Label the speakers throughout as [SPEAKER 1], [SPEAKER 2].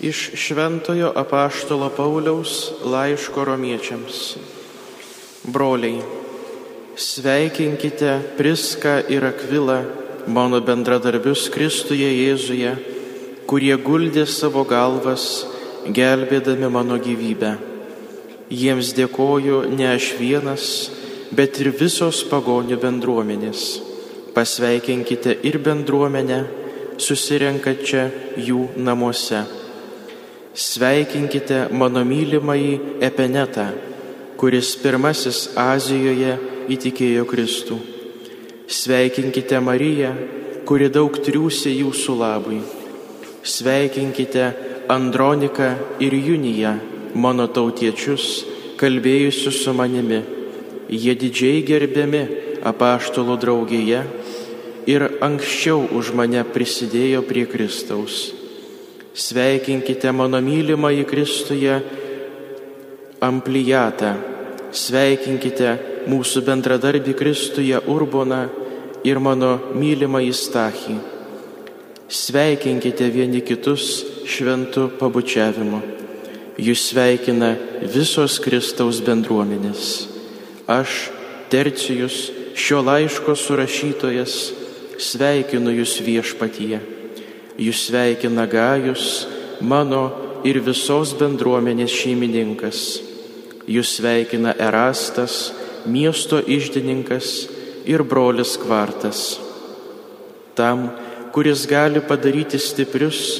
[SPEAKER 1] Iš Šventojo apaštalo Pauliaus laiško romiečiams. Broliai, sveikinkite Priską ir Akvilą, mano bendradarbius Kristuje Jėzuje, kurie guldė savo galvas, gelbėdami mano gyvybę. Jiems dėkoju ne aš vienas, bet ir visos pagonių bendruomenės. Pasveikinkite ir bendruomenę, susirenka čia jų namuose. Sveikinkite mano mylimąjį Epenetą, kuris pirmasis Azijoje įtikėjo Kristų. Sveikinkite Mariją, kuri daug triūsė jūsų labui. Sveikinkite Androniką ir Juniją, mano tautiečius, kalbėjusius su manimi. Jie didžiai gerbiami apaštalo draugėje ir anksčiau už mane prisidėjo prie Kristaus. Sveikinkite mano mylimąjį Kristuje Amplijatą, sveikinkite mūsų bendradarbį Kristuje Urboną ir mano mylimąjį Stachį. Sveikinkite vieni kitus šventų pabučiavimu. Jūs sveikina visos Kristaus bendruomenės. Aš, Tercijus, šio laiško surašytojas, sveikinu jūs viešpatyje. Jūs sveikina Gajus, mano ir visos bendruomenės šeimininkas. Jūs sveikina Erastas, miesto išdininkas ir brolis Kvartas. Tam, kuris gali padaryti stiprius,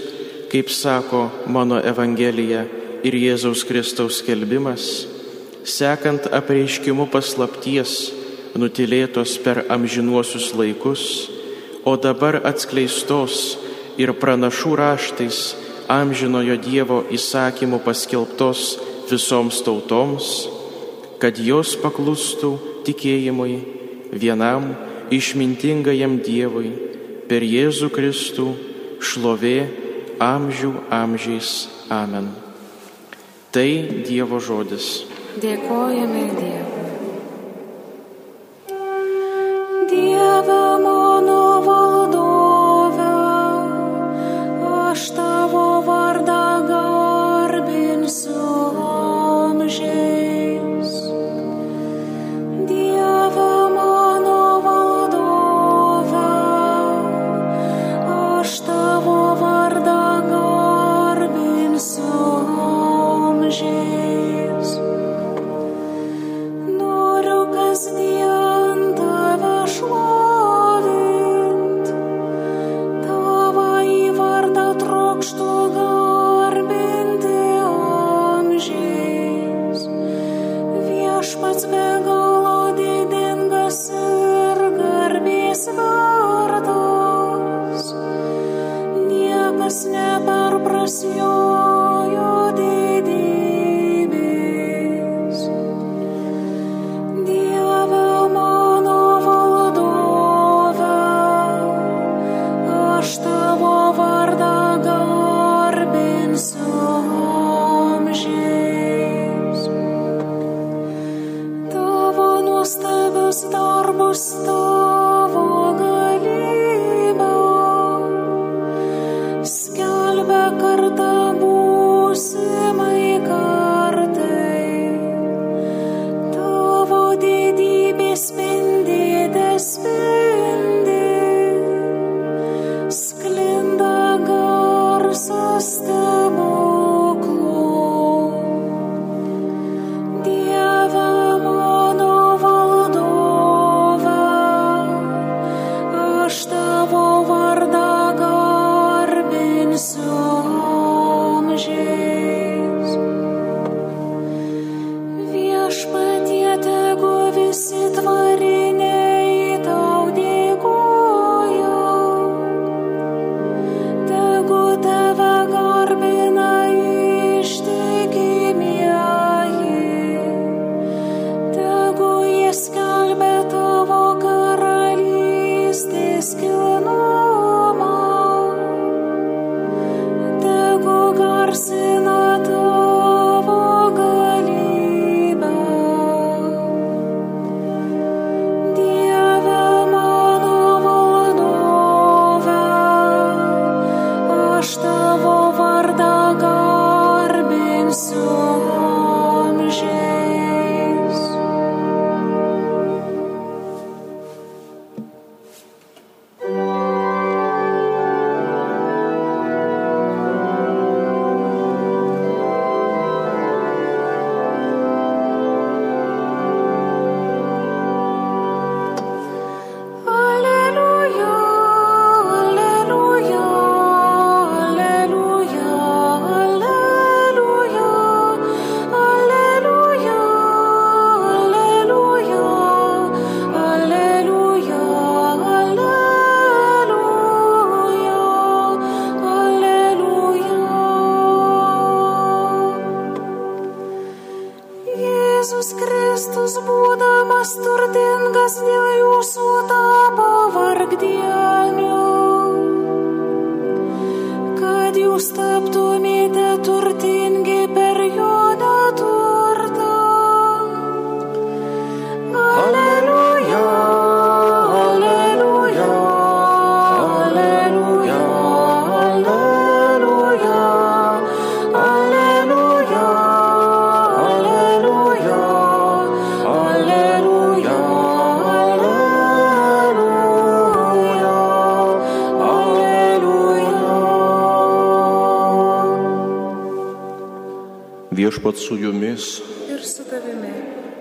[SPEAKER 1] kaip sako mano Evangelija ir Jėzaus Kristaus kelbimas, sekant apreiškimu paslapties, nutilėtos per amžinuosius laikus, o dabar atskleistos ir pranašų raštais amžinojo Dievo įsakymų paskelbtos visoms tautoms, kad jos paklustų tikėjimui vienam išmintingajam Dievui per Jėzų Kristų šlovė amžių amžiais. Amen. Tai Dievo žodis.
[SPEAKER 2] Dėkojame Dievui.
[SPEAKER 3] Viešpat su jumis.
[SPEAKER 2] ir su tavimi.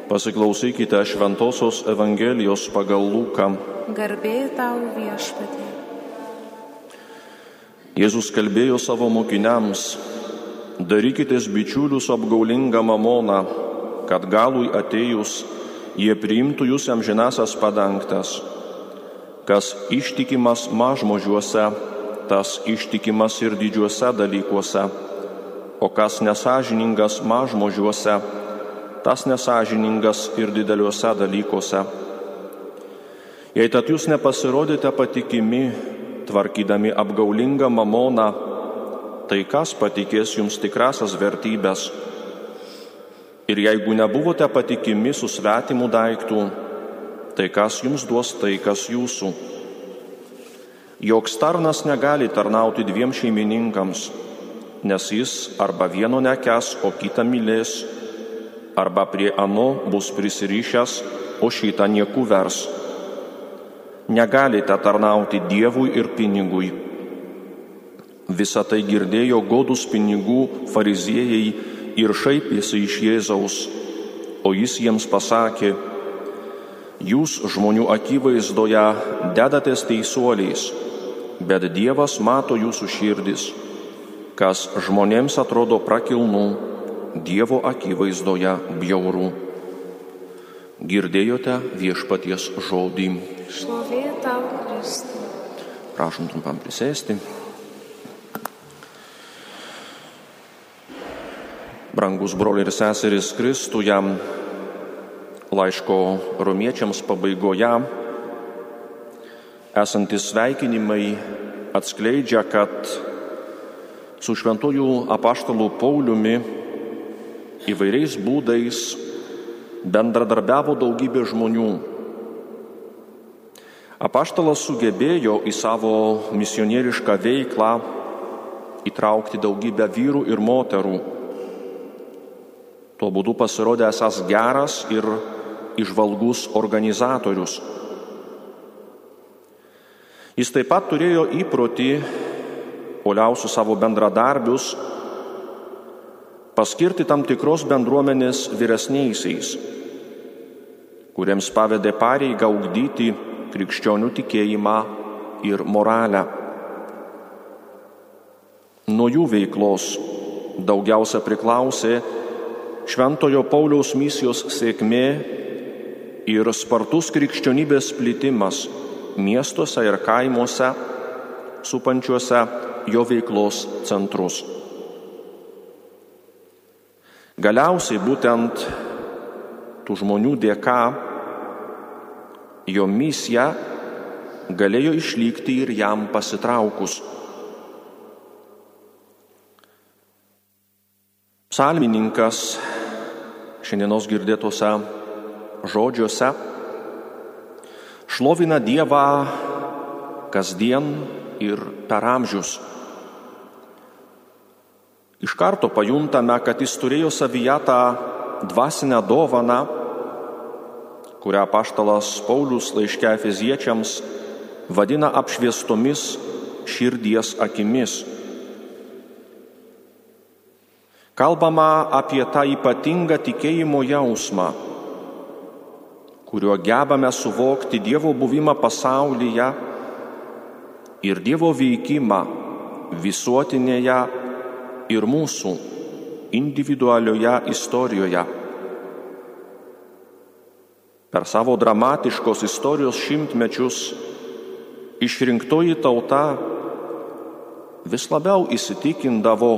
[SPEAKER 3] Pasiklausykite Šventojios Evangelijos pagal Luką.
[SPEAKER 2] Garbė tau viešpatie.
[SPEAKER 3] Jėzus kalbėjo savo mokiniams, darykitės bičiulius apgaulingą mamoną, kad galui atėjus jie priimtų jūs amžinasias padangtas. Kas ištikimas mažmožiuose, tas ištikimas ir didžiuose dalykuose, o kas nesažiningas mažmožiuose, tas nesažiningas ir dideliuose dalykuose. Jei tad jūs nepasirodėte patikimi, tvarkydami apgaulingą mamoną, tai kas patikės jums tikrasias vertybės? Ir jeigu nebuvote patikimi su svetimu daiktų, tai kas jums duos tai, kas jūsų? Joks tarnas negali tarnauti dviem šeimininkams, nes jis arba vieno nekes, o kitą mylės, arba prie ano bus prisirišęs, o šitą niekų vers. Negalite tarnauti Dievui ir pinigui. Visą tai girdėjo godus pinigų fariziejai ir šaipėsi iš Jėzaus, o jis jiems pasakė, jūs žmonių akivaizdoje dedatės teisuoliais, bet Dievas mato jūsų širdis, kas žmonėms atrodo prakilnu, Dievo akivaizdoje bjauru. Girdėjote viešpaties žodį.
[SPEAKER 2] Šlovė tau, Kristų.
[SPEAKER 3] Prašom trumpam prisėsti. Brangus broliai ir seserys Kristuje, laiško romiečiams pabaigoje esantis sveikinimai atskleidžia, kad su šventųjų apaštalų Pauliumi įvairiais būdais bendradarbiavo daugybė žmonių. Apaštalas sugebėjo į savo misionierišką veiklą įtraukti daugybę vyrų ir moterų. Tuo būdu pasirodė esas geras ir išvalgus organizatorius. Jis taip pat turėjo įprotį, poliausių savo bendradarbius, paskirti tam tikros bendruomenės vyresniaisiais, kuriems pavedė pareigą ugdyti krikščionių tikėjimą ir moralę. Nuo jų veiklos daugiausia priklausė Šventojo Pauliaus misijos sėkmė ir spartus krikščionybės plitimas miestuose ir kaimuose, supančiuose jo veiklos centrus. Galiausiai būtent tų žmonių dėka jo misija galėjo išlikti ir jam pasitraukus. Psalmininkas šiandienos girdėtose žodžiuose šlovina Dievą kasdien ir per amžius. Iš karto pajuntame, kad jis turėjo savyje tą dvasinę dovaną, kurią paštalas Paulius laiške Efeziečiams vadina apšviestomis širdies akimis. Kalbama apie tą ypatingą tikėjimo jausmą, kuriuo gebame suvokti Dievo buvimą pasaulyje ir Dievo veikimą visuotinėje ir mūsų individualioje istorijoje. Per savo dramatiškos istorijos šimtmečius išrinktoji tauta vis labiau įsitikindavo,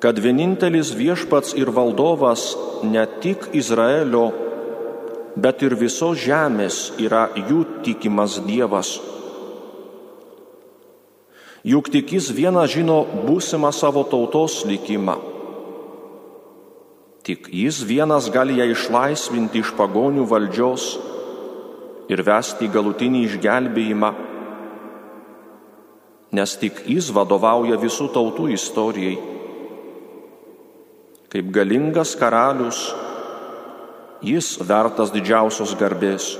[SPEAKER 3] kad vienintelis viešpats ir valdovas ne tik Izraelio, bet ir visos žemės yra jų tikimas Dievas. Juk tik jis vienas žino būsimą savo tautos likimą. Tik jis vienas gali ją išlaisvinti iš pagonių valdžios ir vesti galutinį išgelbėjimą, nes tik jis vadovauja visų tautų istorijai. Kaip galingas karalius, jis vertas didžiausios garbės.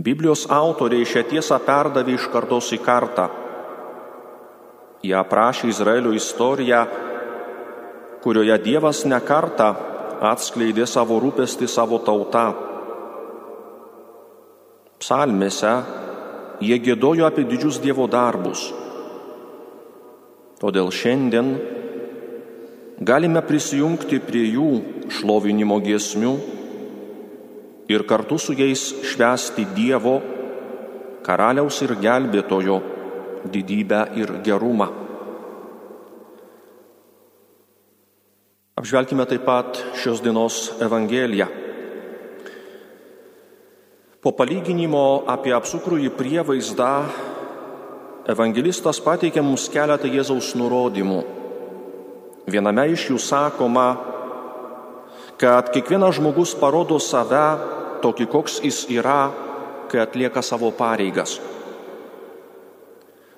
[SPEAKER 3] Biblijos autoriai šią tiesą perdavė iš kartos į kartą. Jie aprašė Izraelio istoriją, kurioje Dievas nekarta atskleidė savo rūpestį savo tautą. Psalmėse jie gėdojo apie didžius Dievo darbus. Todėl šiandien galime prisijungti prie jų šlovinimo giesmių ir kartu su jais švęsti Dievo, karaliaus ir gelbėtojo didybę ir gerumą. Apžvelkime taip pat šios dienos Evangeliją. Po palyginimo apie apsukrųjį prievaizdą evangelistas pateikia mums keletą Jėzaus nurodymų. Viename iš jų sakoma, kad kiekvienas žmogus parodo save tokį, koks jis yra, kai atlieka savo pareigas.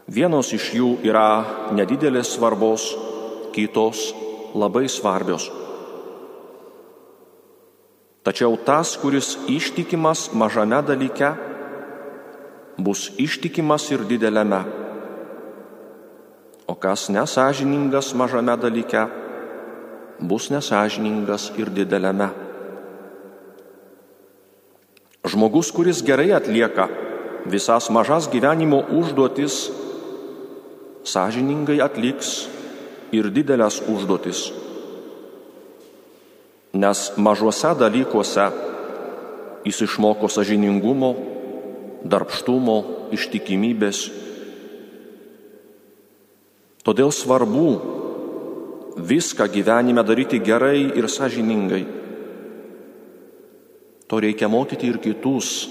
[SPEAKER 3] Vienos iš jų yra nedidelės svarbos, kitos labai svarbios. Tačiau tas, kuris ištikimas mažame dalyke, bus ištikimas ir dideliame. O kas nesažiningas mažame dalyke, bus nesažiningas ir dideliame. Žmogus, kuris gerai atlieka visas mažas gyvenimo užduotis, sąžiningai atliks ir didelės užduotis. Nes mažuose dalykuose jis išmoko sažiningumo, darbštumo, ištikimybės. Todėl svarbu viską gyvenime daryti gerai ir sažiningai. To reikia mokyti ir kitus,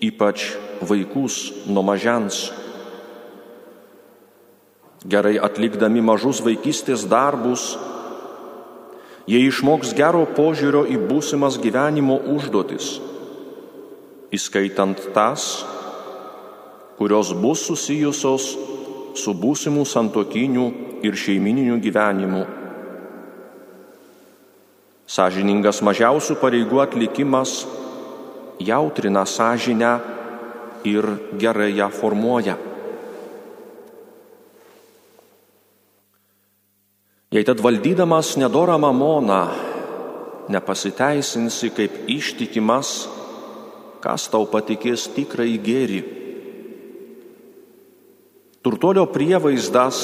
[SPEAKER 3] ypač vaikus nuo mažens gerai atlikdami mažus vaikystės darbus, jie išmoks gero požiūrio į būsimas gyvenimo užduotis, įskaitant tas, kurios bus susijusios su būsimų santokinių ir šeimininių gyvenimu. Sažiningas mažiausių pareigų atlikimas jautrina sąžinę ir gerai ją formuoja. Jei tad valdydamas nedorą mamoną nepasiteisinsi kaip ištikimas, kas tau patikės tikrai gėri. Turtuolio prievaizdas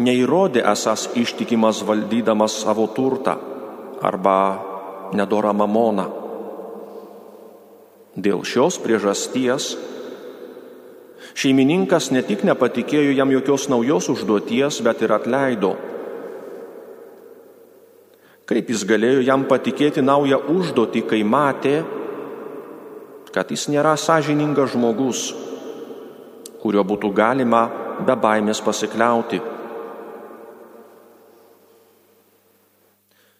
[SPEAKER 3] neįrodė esas ištikimas valdydamas savo turtą arba nedorą mamoną. Dėl šios priežasties šeimininkas ne tik nepatikėjo jam jokios naujos užduoties, bet ir atleido Kaip jis galėjo jam patikėti naują užduotį, kai matė, kad jis nėra sąžiningas žmogus, kurio būtų galima be baimės pasikliauti.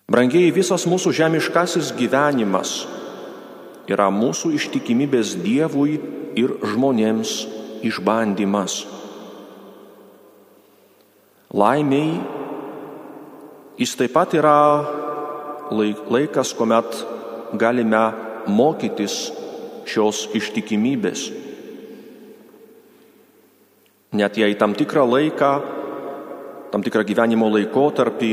[SPEAKER 3] Brangiai visas mūsų žemiškasis gyvenimas yra mūsų ištikimybės Dievui ir žmonėms išbandymas. Laimiai Jis taip pat yra laikas, kuomet galime mokytis šios ištikimybės. Net jei tam tikrą laiką, tam tikrą gyvenimo laikotarpį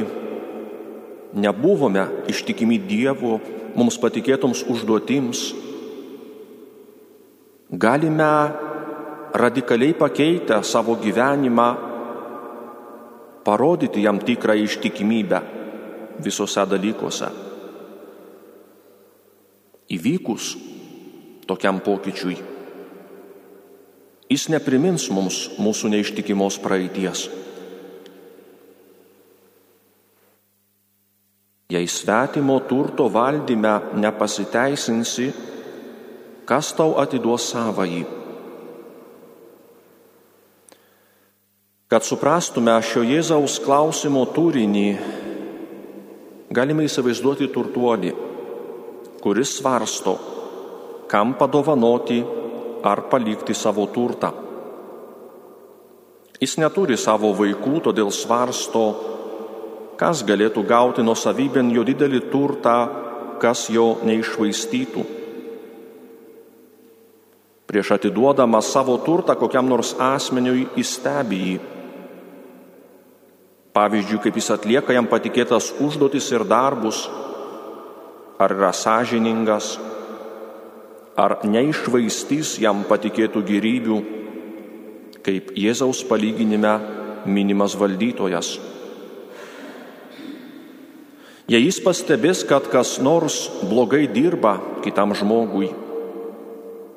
[SPEAKER 3] nebuvome ištikimi Dievo mums patikėtoms užduotims, galime radikaliai pakeitę savo gyvenimą parodyti jam tikrą ištikimybę visose dalykuose. Įvykus tokiam pokyčiui, jis neprimins mums mūsų neištikimos praeities. Jei svetimo turto valdyme nepasiteisinsi, kas tau atiduos savąjį? Kad suprastume šio Jėzaus klausimo turinį, galime įsivaizduoti turtuolį, kuris svarsto, kam padovanoti ar palikti savo turtą. Jis neturi savo vaikų, todėl svarsto, kas galėtų gauti nuo savybėn jo didelį turtą, kas jo neišvaistytų. Prieš atiduodama savo turtą kokiam nors asmeniui įstebi jį Pavyzdžiui, kaip jis atlieka jam patikėtas užduotis ir darbus, ar yra sąžiningas, ar neišvaistys jam patikėtų gyrybių, kaip Jėzaus palyginime minimas valdytojas. Jei jis pastebės, kad kas nors blogai dirba kitam žmogui,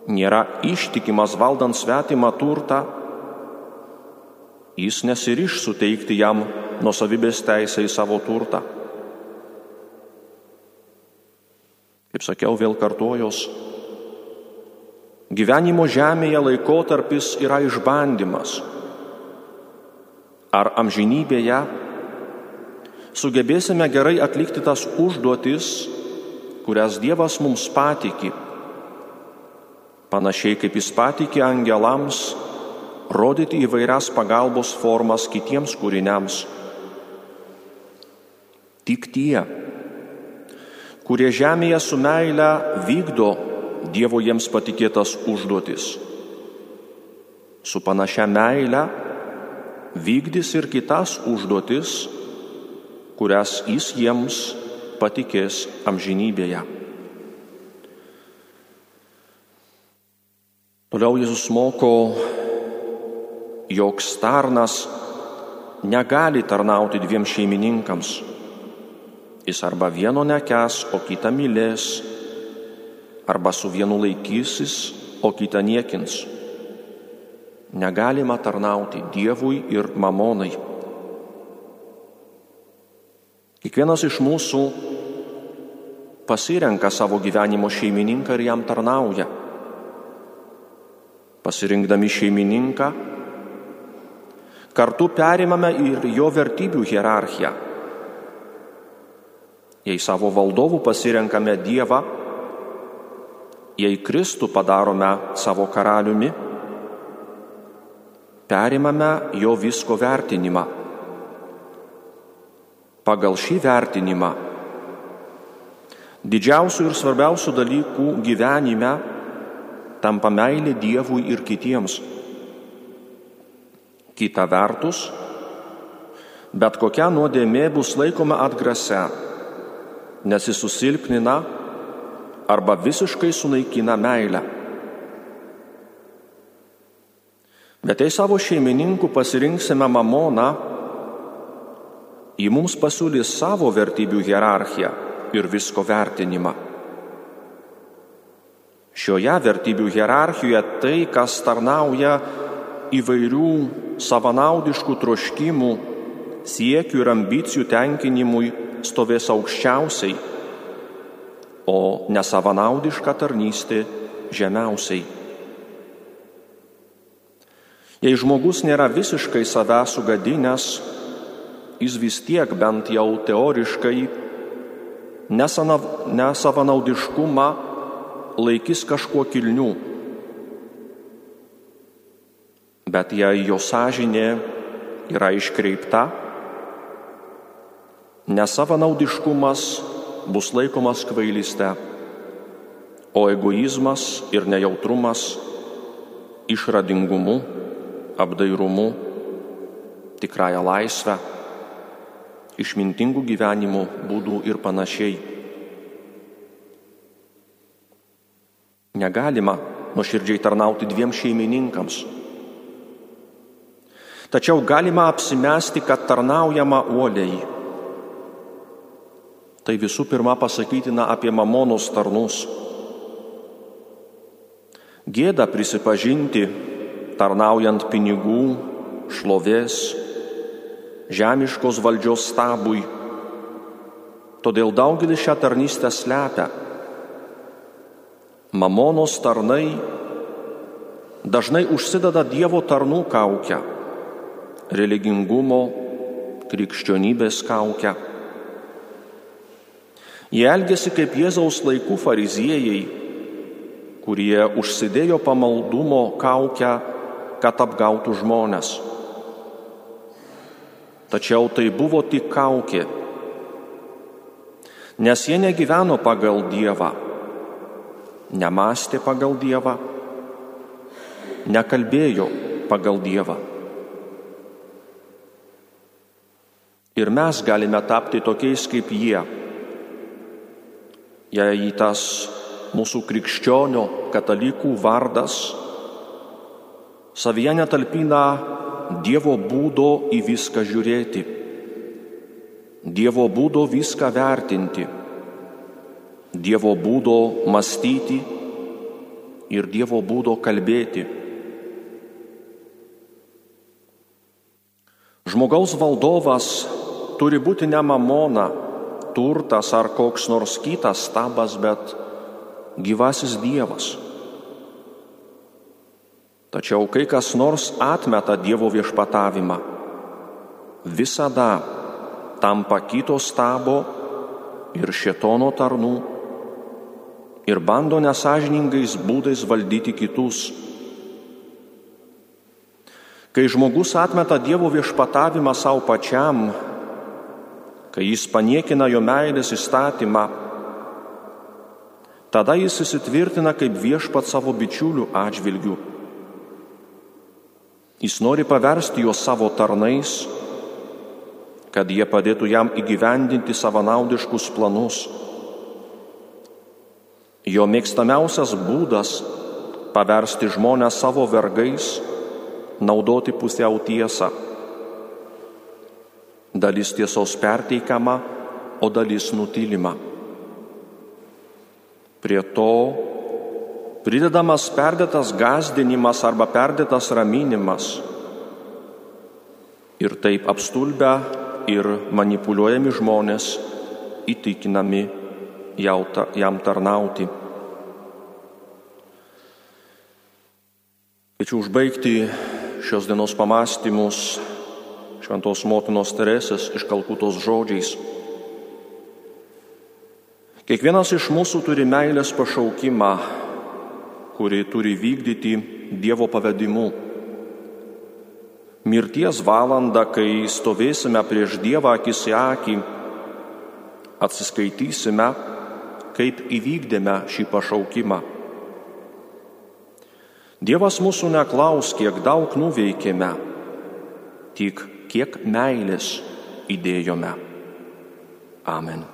[SPEAKER 3] nėra ištikimas valdant svetimą turtą, jis nesiriš suteikti jam nusavybės teisę į savo turtą. Kaip sakiau, vėl kartojos, gyvenimo žemėje laikotarpis yra išbandymas. Ar amžinybėje sugebėsime gerai atlikti tas užduotis, kurias Dievas mums patikė, panašiai kaip jis patikė angelams rodyti įvairias pagalbos formas kitiems kūriniams. Tik tie, kurie žemėje su meile vykdo Dievo jiems patikėtas užduotis. Su panašia meile vykdys ir kitas užduotis, kurias jis jiems patikės amžinybėje. Toliau Jėzus moko, jog tarnas negali tarnauti dviem šeimininkams. Jis arba vieno nekes, o kitą mylės, arba su vienu laikysis, o kitą niekins. Negalima tarnauti Dievui ir mamonai. Kiekvienas iš mūsų pasirenka savo gyvenimo šeimininką ir jam tarnauja pasirinkdami šeimininką, kartu perimame ir jo vertybių hierarchiją. Jei savo valdovų pasirenkame Dievą, jei Kristų padarome savo karaliumi, perimame jo visko vertinimą. Pagal šį vertinimą didžiausių ir svarbiausių dalykų gyvenime tampa meilė Dievui ir kitiems. Kita vertus, bet kokia nuodėmė bus laikoma atgrase, nes jis susilpnina arba visiškai sunaikina meilę. Bet jei savo šeimininkų pasirinksime mamoną, jį mums pasiūlys savo vertybių hierarchiją ir visko vertinimą. Šioje vertybių hierarchijoje tai, kas tarnauja įvairių savanaudiškų troškimų, siekių ir ambicijų tenkinimui, stovės aukščiausiai, o nesavanaudiška tarnystė žemiausiai. Jei žmogus nėra visiškai save sugadinęs, jis vis tiek bent jau teoriškai nesavanaudiškumą laikys kažkuo kilnių. Bet jei jo sąžinė yra iškreipta, nesavanaudiškumas bus laikomas kvailystė, o egoizmas ir nejautrumas išradingumu, apdairumu, tikrąją laisvę, išmintingų gyvenimo būdų ir panašiai. Negalima nuoširdžiai tarnauti dviem šeimininkams. Tačiau galima apsimesti, kad tarnaujama uoliai. Tai visų pirma pasakytina apie mamonos tarnus. Gėda prisipažinti, tarnaujant pinigų, šlovės, žemiškos valdžios stabui. Todėl daugelis šią tarnystę slepia Mamonos tarnai dažnai užsideda Dievo tarnų kaukę, religingumo, krikščionybės kaukę. Jie elgesi kaip Jėzaus laikų fariziejai, kurie užsidėjo pamaldumo kaukę, kad apgautų žmonės. Tačiau tai buvo tik kaukė, nes jie negyveno pagal Dievą nemastė pagal Dievą, nekalbėjo pagal Dievą. Ir mes galime tapti tokiais kaip jie. Jei tas mūsų krikščionio katalikų vardas savyje netalpina Dievo būdo į viską žiūrėti, Dievo būdo viską vertinti, Dievo būdo mąstyti ir Dievo būdo kalbėti. Žmogaus valdovas turi būti ne mamona, turtas ar koks nors kitas stabas, bet gyvasis Dievas. Tačiau kai kas nors atmeta Dievo viešpatavimą, visada tampa kito stabo ir šetono tarnų ir bando nesažiningais būdais valdyti kitus. Kai žmogus atmeta Dievo viešpatavimą savo pačiam, kai jis paniekina jo meilės įstatymą, tada jis įsitvirtina kaip viešpat savo bičiulių atžvilgių. Jis nori paversti juos savo tarnais, kad jie padėtų jam įgyvendinti savanaudiškus planus. Jo mėgstamiausias būdas - paversti žmonės savo vergais, naudoti pusiau tiesą. Dalis tiesos perteikama, o dalis nutylima. Prie to pridedamas perdėtas gazdinimas arba perdėtas raminimas. Ir taip apstulbę ir manipuliuojami žmonės įtikinami jam tarnauti. Kviečiu užbaigti šios dienos pamastymus Šventos motinos Teresės iš Kalkutos žodžiais. Kiekvienas iš mūsų turi meilės pašaukimą, kurį turi vykdyti Dievo pavedimu. Mirties valanda, kai stovėsime prieš Dievą akis į akį, atsiskaitysime, kaip įvykdėme šį pašaukimą. Dievas mūsų neklaus, kiek daug nuveikėme, tik kiek meilės įdėjome. Amen.